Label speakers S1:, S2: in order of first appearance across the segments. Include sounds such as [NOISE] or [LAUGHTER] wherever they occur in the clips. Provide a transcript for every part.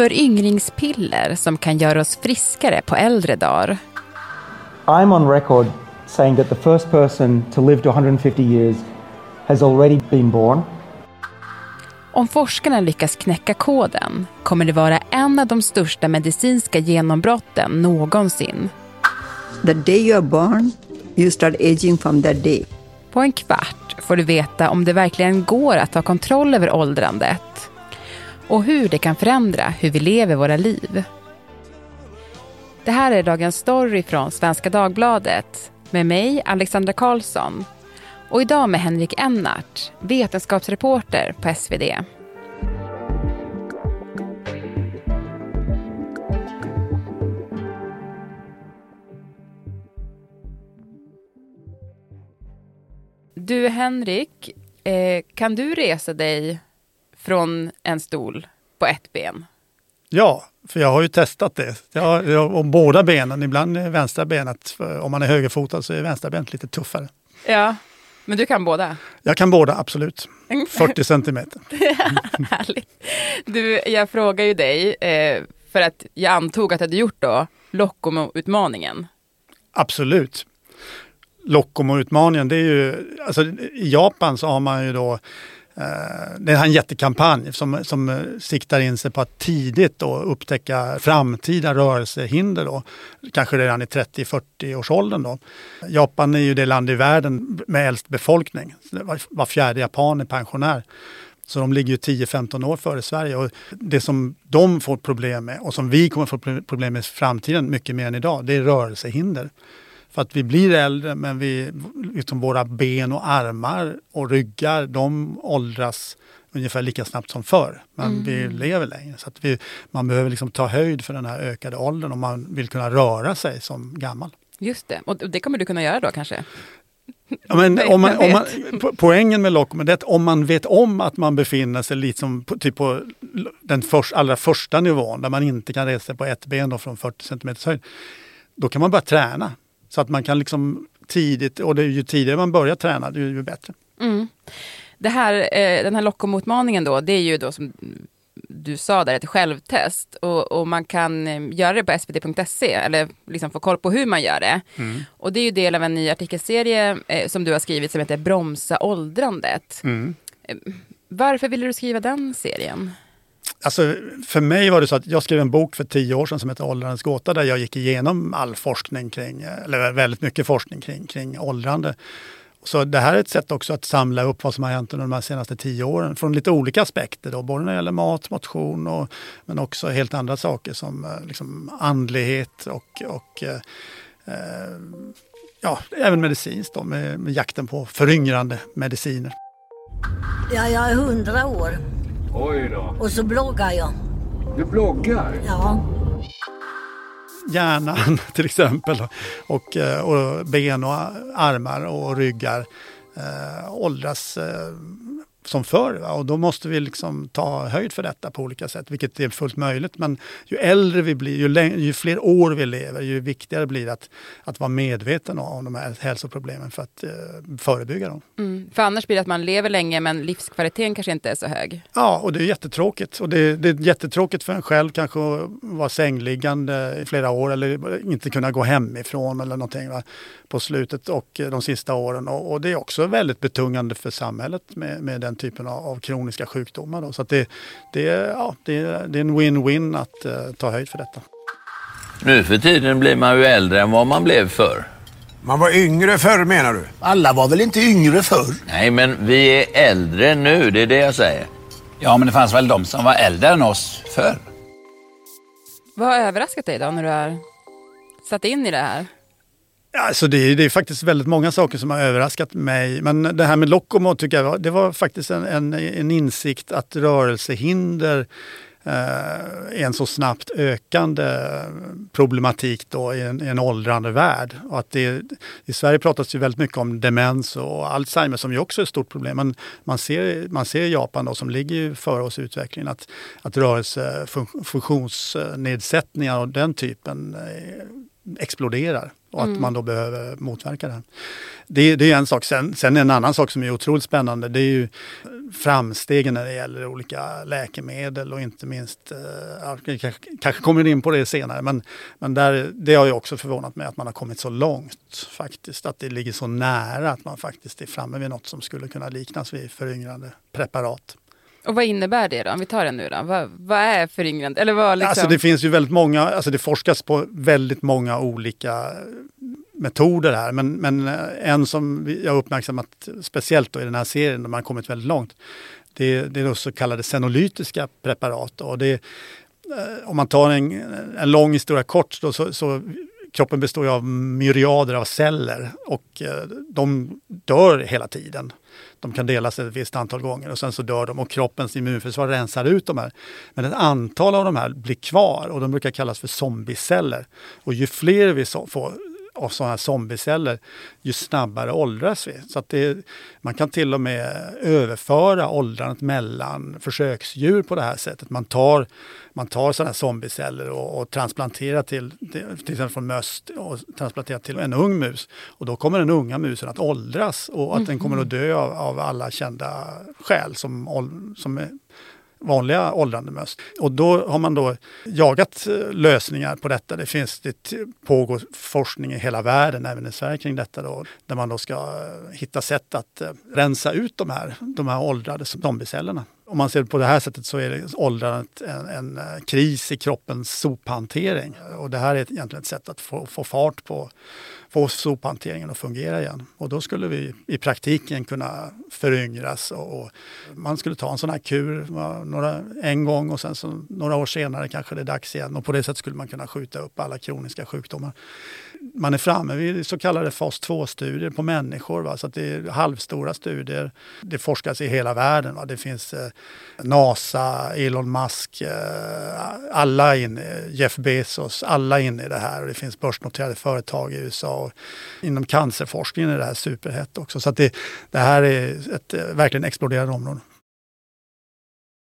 S1: Föryngringspiller som kan göra oss friskare på äldre dagar.
S2: I'm on record saying that the first person to live to 150 years has already been born.
S1: Om forskarna lyckas knäcka koden kommer det vara en av de största medicinska genombrotten någonsin.
S3: The day you're born, you start aging from that day.
S1: På en kvart får du veta om det verkligen går att ta kontroll över åldrandet och hur det kan förändra hur vi lever våra liv. Det här är dagens story från Svenska Dagbladet med mig, Alexandra Karlsson och idag med Henrik Ennart, vetenskapsreporter på SvD. Du Henrik, eh, kan du resa dig från en stol på ett ben?
S4: Ja, för jag har ju testat det. Jag, jag, om båda benen, ibland är vänstra benet, om man är högerfotad så är vänstra benet lite tuffare.
S1: Ja, men du kan båda?
S4: Jag kan båda, absolut. 40 centimeter. [LAUGHS]
S1: Härligt. Du, jag frågar ju dig, eh, för att jag antog att du hade gjort då Lokomo-utmaningen.
S4: Absolut. Lokomo-utmaningen, det är ju, alltså i Japan så har man ju då Eh, det är en jättekampanj som, som eh, siktar in sig på att tidigt då upptäcka framtida rörelsehinder. Då, kanske redan i 30-40-årsåldern. Då. Japan är ju det land i världen med äldst befolkning. Var, var fjärde japan är pensionär. Så de ligger ju 10-15 år före Sverige. Och det som de får problem med och som vi kommer få problem med i framtiden mycket mer än idag, det är rörelsehinder. För att vi blir äldre men vi, liksom våra ben och armar och ryggar de åldras ungefär lika snabbt som förr. Men mm. vi lever längre. Så vi, man behöver liksom ta höjd för den här ökade åldern om man vill kunna röra sig som gammal.
S1: Just det, och det kommer du kunna göra då kanske?
S4: Ja, men [LAUGHS] om man, om man, poängen med Lockman är att om man vet om att man befinner sig lite som på, typ på den för, allra första nivån där man inte kan resa på ett ben från 40 cm höjd. Då kan man börja träna. Så att man kan liksom tidigt, och det är ju tidigare man börjar träna, det är ju bättre.
S1: Mm. Det här, eh, den här Lockomutmaningen då, det är ju då som du sa där, ett självtest. Och, och man kan eh, göra det på svd.se, eller liksom få koll på hur man gör det. Mm. Och det är ju del av en ny artikelserie eh, som du har skrivit som heter Bromsa åldrandet. Mm. Eh, varför ville du skriva den serien?
S4: Alltså, för mig var det så att jag skrev en bok för tio år sedan som heter Åldrandets gåta där jag gick igenom all forskning kring, eller väldigt mycket forskning kring, kring åldrande. Så det här är ett sätt också att samla upp vad som har hänt under de här senaste tio åren från lite olika aspekter. Då, både när det gäller mat, motion och, men också helt andra saker som eh, liksom andlighet och, och eh, eh, ja, även medicinskt då, med, med jakten på föryngrande mediciner.
S5: Ja, jag är hundra år.
S6: Oj då.
S5: Och så bloggar jag.
S6: Du bloggar?
S5: Ja.
S4: Hjärnan [LAUGHS] till exempel och, eh, och ben och armar och ryggar eh, åldras eh, som förr. Va? Och då måste vi liksom ta höjd för detta på olika sätt, vilket är fullt möjligt. Men ju äldre vi blir, ju, ju fler år vi lever, ju viktigare blir det att, att vara medveten om de här hälsoproblemen för att eh, förebygga dem.
S1: Mm, för annars blir det att man lever länge men livskvaliteten kanske inte är så hög.
S4: Ja, och det är jättetråkigt. Och det, det är jättetråkigt för en själv kanske att vara sängliggande i flera år eller inte kunna gå hemifrån eller någonting va? på slutet och de sista åren. Och, och det är också väldigt betungande för samhället med, med den typen av, av kroniska sjukdomar. Då. Så det, det, ja, det, det är en win-win att uh, ta höjd för detta.
S7: Nu för tiden blir man ju äldre än vad man blev förr.
S8: Man var yngre förr menar du?
S9: Alla var väl inte yngre förr?
S7: Nej, men vi är äldre nu, det är det jag säger.
S9: Ja, men det fanns väl de som var äldre än oss förr.
S1: Vad har överraskat dig då när du har satt in i det här?
S4: Alltså det, är, det är faktiskt väldigt många saker som har överraskat mig. Men det här med Lokomo tycker jag det var faktiskt en, en, en insikt att rörelsehinder eh, är en så snabbt ökande problematik då i en, i en åldrande värld. Och att det, I Sverige pratas ju väldigt mycket om demens och Alzheimer som ju också är ett stort problem. Men man ser, man ser i Japan då, som ligger före oss i utvecklingen att, att rörelsefunktionsnedsättningar eh, och den typen eh, exploderar och att mm. man då behöver motverka det. Det, det är en sak. Sen, sen en annan sak som är otroligt spännande det är ju framstegen när det gäller olika läkemedel och inte minst, eh, kanske kommer in på det senare, men, men där, det har ju också förvånat mig att man har kommit så långt faktiskt. Att det ligger så nära att man faktiskt är framme vid något som skulle kunna liknas vid föryngrande preparat.
S1: Och vad innebär det då? Om vi tar det nu då. Vad, vad är föryngrande? Eller vad liksom?
S4: Alltså det finns ju väldigt många, alltså det forskas på väldigt många olika metoder här. Men, men eh, en som jag har uppmärksammat speciellt då i den här serien, där man har kommit väldigt långt, det, det är då så kallade senolytiska preparat. Och det, eh, om man tar en, en lång historia kort, då, så, så kroppen består ju av myriader av celler och eh, de dör hela tiden. De kan delas ett visst antal gånger och sen så dör de och kroppens immunförsvar rensar ut de här. Men ett antal av de här blir kvar och de brukar kallas för zombieceller. Och ju fler vi får av sådana här zombieceller, ju snabbare åldras vi. Så att det, man kan till och med överföra åldrandet mellan försöksdjur på det här sättet. Man tar, man tar sådana här zombieceller och, och transplanterar till, till, exempel från möss och transplanterar till en ung mus. Och då kommer den unga musen att åldras och att den kommer att dö av, av alla kända skäl som, som är vanliga åldrande möss. Och då har man då jagat eh, lösningar på detta. Det finns, det pågår forskning i hela världen, även i Sverige kring detta då, där man då ska eh, hitta sätt att eh, rensa ut de här, de här åldrade zombiecellerna. Om man ser det på det här sättet så är det åldrandet en, en eh, kris i kroppens sophantering. Och det här är egentligen ett sätt att få, få fart på få sophanteringen att fungera igen. Och då skulle vi i praktiken kunna föryngras och, och man skulle ta en sån här kur några, en gång och sen så några år senare kanske det är dags igen. Och på det sättet skulle man kunna skjuta upp alla kroniska sjukdomar. Man är framme vid så kallade fas 2-studier på människor. Va? Så att det är halvstora studier. Det forskas i hela världen. Va? Det finns eh, NASA, Elon Musk, eh, alla in, Jeff Bezos, alla inne i det här. Och det finns börsnoterade företag i USA. Och inom cancerforskningen är det här superhett också. Så att det, det här är ett eh, verkligen exploderande område.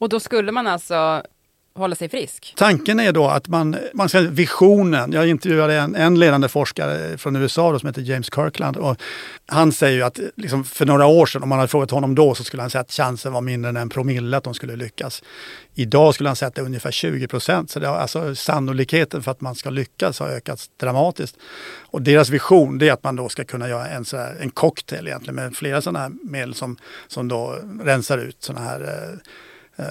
S1: Och då skulle man alltså hålla sig frisk?
S4: Tanken är då att man, man ska, visionen, jag intervjuade en, en ledande forskare från USA då, som heter James Kirkland. Och han säger ju att liksom för några år sedan, om man hade frågat honom då, så skulle han säga att chansen var mindre än en promille att de skulle lyckas. Idag skulle han säga att det är ungefär 20 procent. Så det har, alltså, sannolikheten för att man ska lyckas har ökat dramatiskt. Och deras vision det är att man då ska kunna göra en, så här, en cocktail egentligen med flera sådana här medel som, som då rensar ut sådana här eh, eh,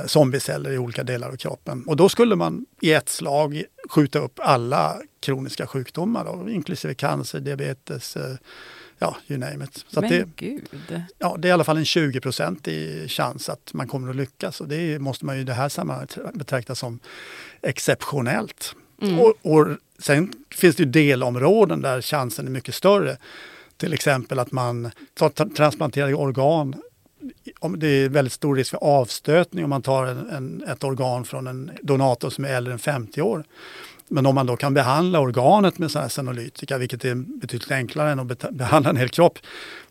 S4: zombieceller i olika delar av kroppen. Och då skulle man i ett slag skjuta upp alla kroniska sjukdomar, då, inklusive cancer, diabetes, eh, ja, you name it. Så
S1: Men
S4: det,
S1: gud.
S4: ja, det är i alla fall en 20% i chans att man kommer att lyckas. Och det måste man ju i det här sammanhanget betrakta som exceptionellt. Och, och sen finns det ju delområden där chansen är mycket större. Till exempel att man tar tra- transplanterade organ om det är väldigt stor risk för avstötning om man tar en, en, ett organ från en donator som är äldre än 50 år. Men om man då kan behandla organet med sådana här senolytika, vilket är betydligt enklare än att beta- behandla en hel kropp,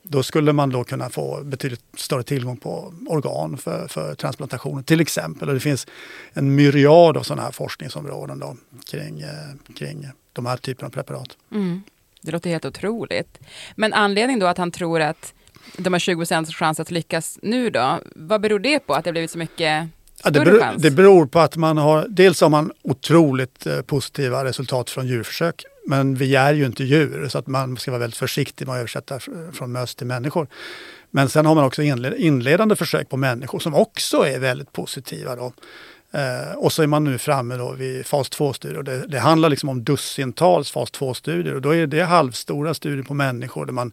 S4: då skulle man då kunna få betydligt större tillgång på organ för, för transplantationer till exempel. Och det finns en myriad av sådana här forskningsområden då, kring, eh, kring de här typerna av preparat.
S1: Mm. Det låter helt otroligt. Men anledningen då att han tror att de har 20 procents chans att lyckas nu då, vad beror det på att det har blivit så mycket
S4: Ja, det, beror, det beror på att man har, dels har man otroligt eh, positiva resultat från djurförsök. Men vi är ju inte djur så att man ska vara väldigt försiktig med att översätta från möss till människor. Men sen har man också inled, inledande försök på människor som också är väldigt positiva. Då. Eh, och så är man nu framme då vid fas 2-studier. Det, det handlar liksom om dussintals fas 2-studier och då är det halvstora studier på människor där man,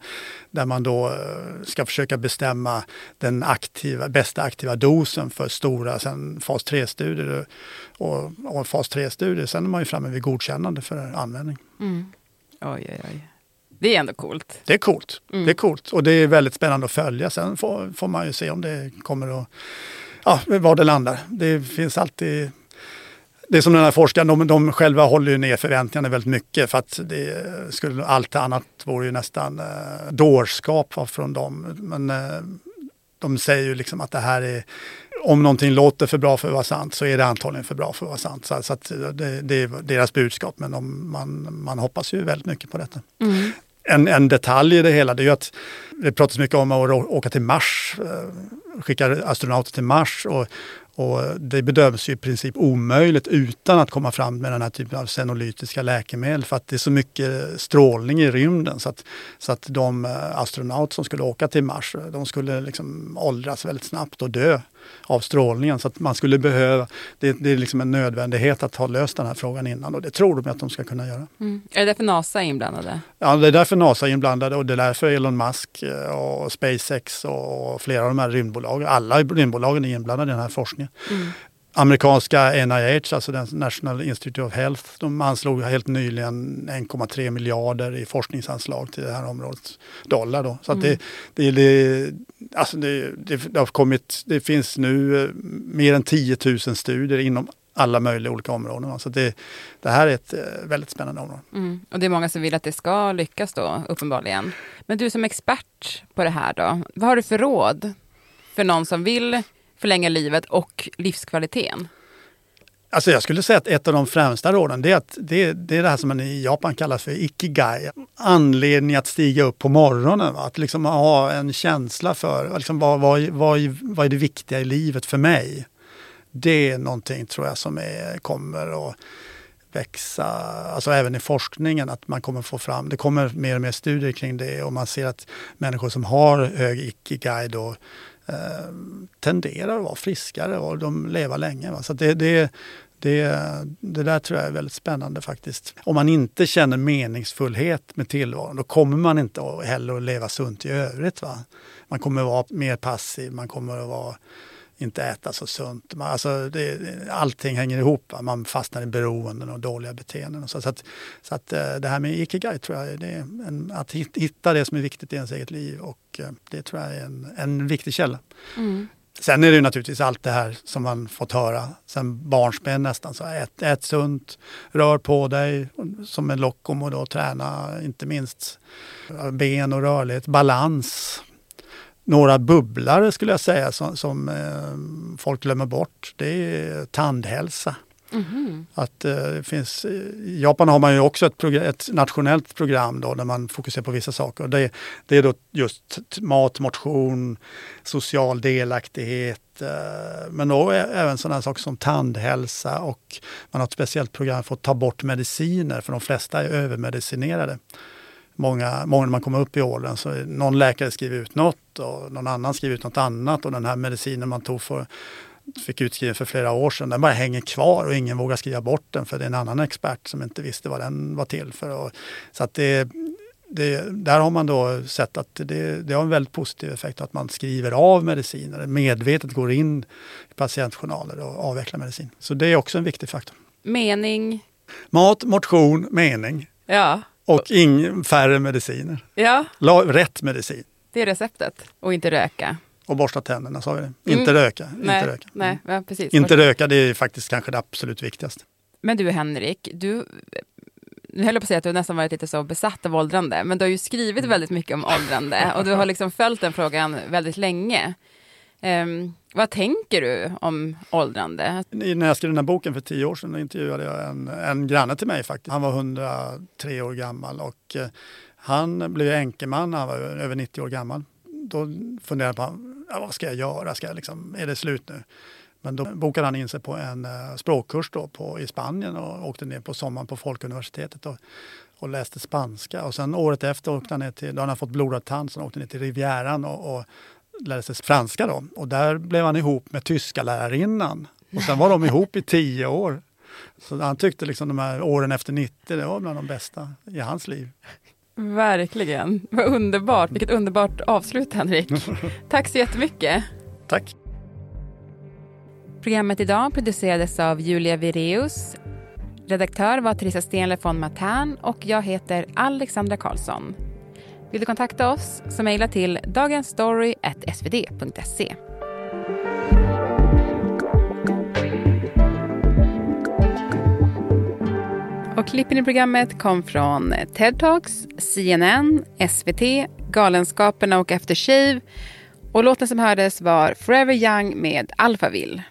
S4: där man då eh, ska försöka bestämma den aktiva, bästa aktiva dosen för stora sen fas 3-studier. Och, och fas 3-studier, sen är man ju framme vid godkännande för användning.
S1: Mm. Oj, oj, oj. Det är ändå coolt.
S4: Det är coolt.
S1: Mm.
S4: Det är coolt och det är väldigt spännande att följa. Sen får, får man ju se om det kommer att, ja, var det landar. Det finns alltid det är som den här forskaren, de, de själva håller ju ner förväntningarna väldigt mycket för att det skulle, allt annat vore ju nästan eh, dårskap från dem. Men eh, de säger ju liksom att det här är, om någonting låter för bra för att vara sant så är det antagligen för bra för att vara sant. Så, så att det, det är deras budskap men de, man, man hoppas ju väldigt mycket på detta.
S1: Mm.
S4: En, en detalj i det hela det är ju att det pratas mycket om att åka till Mars, eh, skicka astronauter till Mars och, och det bedöms ju i princip omöjligt utan att komma fram med den här typen av senolytiska läkemedel för att det är så mycket strålning i rymden så att, så att de eh, astronauter som skulle åka till Mars, eh, de skulle liksom åldras väldigt snabbt och dö av strålningen. Så att man skulle behöva, det, det är liksom en nödvändighet att ha löst den här frågan innan och det tror de att de ska kunna göra.
S1: Mm. Är det därför NASA är inblandade?
S4: Ja, det är därför NASA är inblandade och det är därför Elon Musk eh, och SpaceX och flera av de här rymdbolagen, alla rymdbolagen är inblandade i den här forskningen. Amerikanska NIH, alltså den National Institute of Health, de anslog helt nyligen 1,3 miljarder i forskningsanslag till det här området, dollar då. Så att det, det, det, alltså det, det, har kommit, det finns nu eh, mer än 10 000 studier inom alla möjliga olika områden. Så det, det här är ett eh, väldigt spännande område.
S1: Mm. Och det är många som vill att det ska lyckas då, uppenbarligen. Men du som expert på det här då, vad har du för råd för någon som vill förlänga livet och livskvaliteten?
S4: Alltså jag skulle säga att ett av de främsta råden det är, att det, det är det här som man i Japan kallar för ikigai. Anledning att stiga upp på morgonen. Va? Att liksom ha en känsla för liksom vad, vad, vad, vad är det viktiga i livet för mig. Det är någonting tror jag som är, kommer att växa, alltså även i forskningen, att man kommer få fram, det kommer mer och mer studier kring det och man ser att människor som har hög ikigai då eh, tenderar att vara friskare och de lever länge. Va? Så det, det, det, det där tror jag är väldigt spännande faktiskt. Om man inte känner meningsfullhet med tillvaron då kommer man inte heller att leva sunt i övrigt. Va? Man kommer att vara mer passiv, man kommer att vara inte äta så sunt. Man, alltså det, allting hänger ihop. Va? Man fastnar i beroenden och dåliga beteenden. Och så, så, att, så att eh, det här med ikigai tror jag det är en, att hit- hitta det som är viktigt i ens eget liv och eh, det tror jag är en, en viktig källa. Sen är det naturligtvis allt det här som man fått höra sen barnsben nästan. Så ät, ät sunt, rör på dig som en Lockomo då, träna inte minst ben och rörlighet, balans. Några bubblare skulle jag säga som, som eh, folk glömmer bort. Det är tandhälsa. Att, eh, finns, I Japan har man ju också ett, ett nationellt program då, där man fokuserar på vissa saker. Det, det är då just mat, motion, social delaktighet, eh, men då även sådana saker som tandhälsa och man har ett speciellt program för att ta bort mediciner, för de flesta är övermedicinerade. Många, många när man kommer upp i åldern så någon läkare skriver ut något och någon annan skriver ut något annat och den här medicinen man tog för fick utskriven för flera år sedan, den bara hänger kvar och ingen vågar skriva bort den för det är en annan expert som inte visste vad den var till för. Och, så att det, det, där har man då sett att det, det har en väldigt positiv effekt att man skriver av mediciner, medvetet går in i patientjournaler och avvecklar medicin. Så det är också en viktig faktor.
S1: Mening?
S4: Mat, motion, mening
S1: Ja.
S4: Och ing, färre mediciner.
S1: Ja,
S4: La, rätt medicin.
S1: det är receptet. Och inte röka.
S4: Och borsta tänderna, sa vi det. Inte röka.
S1: Mm. Nej,
S4: inte röka.
S1: nej ja, precis.
S4: Inte röka, det är faktiskt kanske det absolut viktigaste.
S1: Men du Henrik, du, nu höll jag på att säga att du nästan varit lite så besatt av åldrande, men du har ju skrivit väldigt mycket om åldrande och du har liksom följt den frågan väldigt länge. Um, vad tänker du om åldrande?
S4: I- När jag skrev den här boken för tio år sedan intervjuade jag en, en granne till mig faktiskt. Han var 103 år gammal och eh, han blev änkeman när han var över 90 år gammal. Då funderade jag på ja, vad ska jag göra, ska jag liksom, är det slut nu? Men då bokade han in sig på en eh, språkkurs då på, i Spanien och åkte ner på sommaren på Folkuniversitetet och, och läste spanska. Och sen året efter åkte han ner till, då hade han fått blodad tand, så han åkte ner till Rivieran och, och lärde sig franska då. Och där blev han ihop med tyska lärarinnan. Och sen var de ihop i tio år. Så han tyckte liksom de här åren efter 90, det var bland de bästa i hans liv.
S1: Verkligen, vad underbart. Vilket underbart avslut Henrik. [LAUGHS] Tack så jättemycket.
S4: Tack!
S1: Programmet idag producerades av Julia Vireus. Redaktör var Theresa Stenle von Matern och jag heter Alexandra Karlsson. Vill du kontakta oss så mejla till dagensstory.svd.se. Och klippen i programmet kom från TED Talks, CNN, SVT, Galenskaperna och After Shave. Och låten som hördes var Forever Young med Alphaville.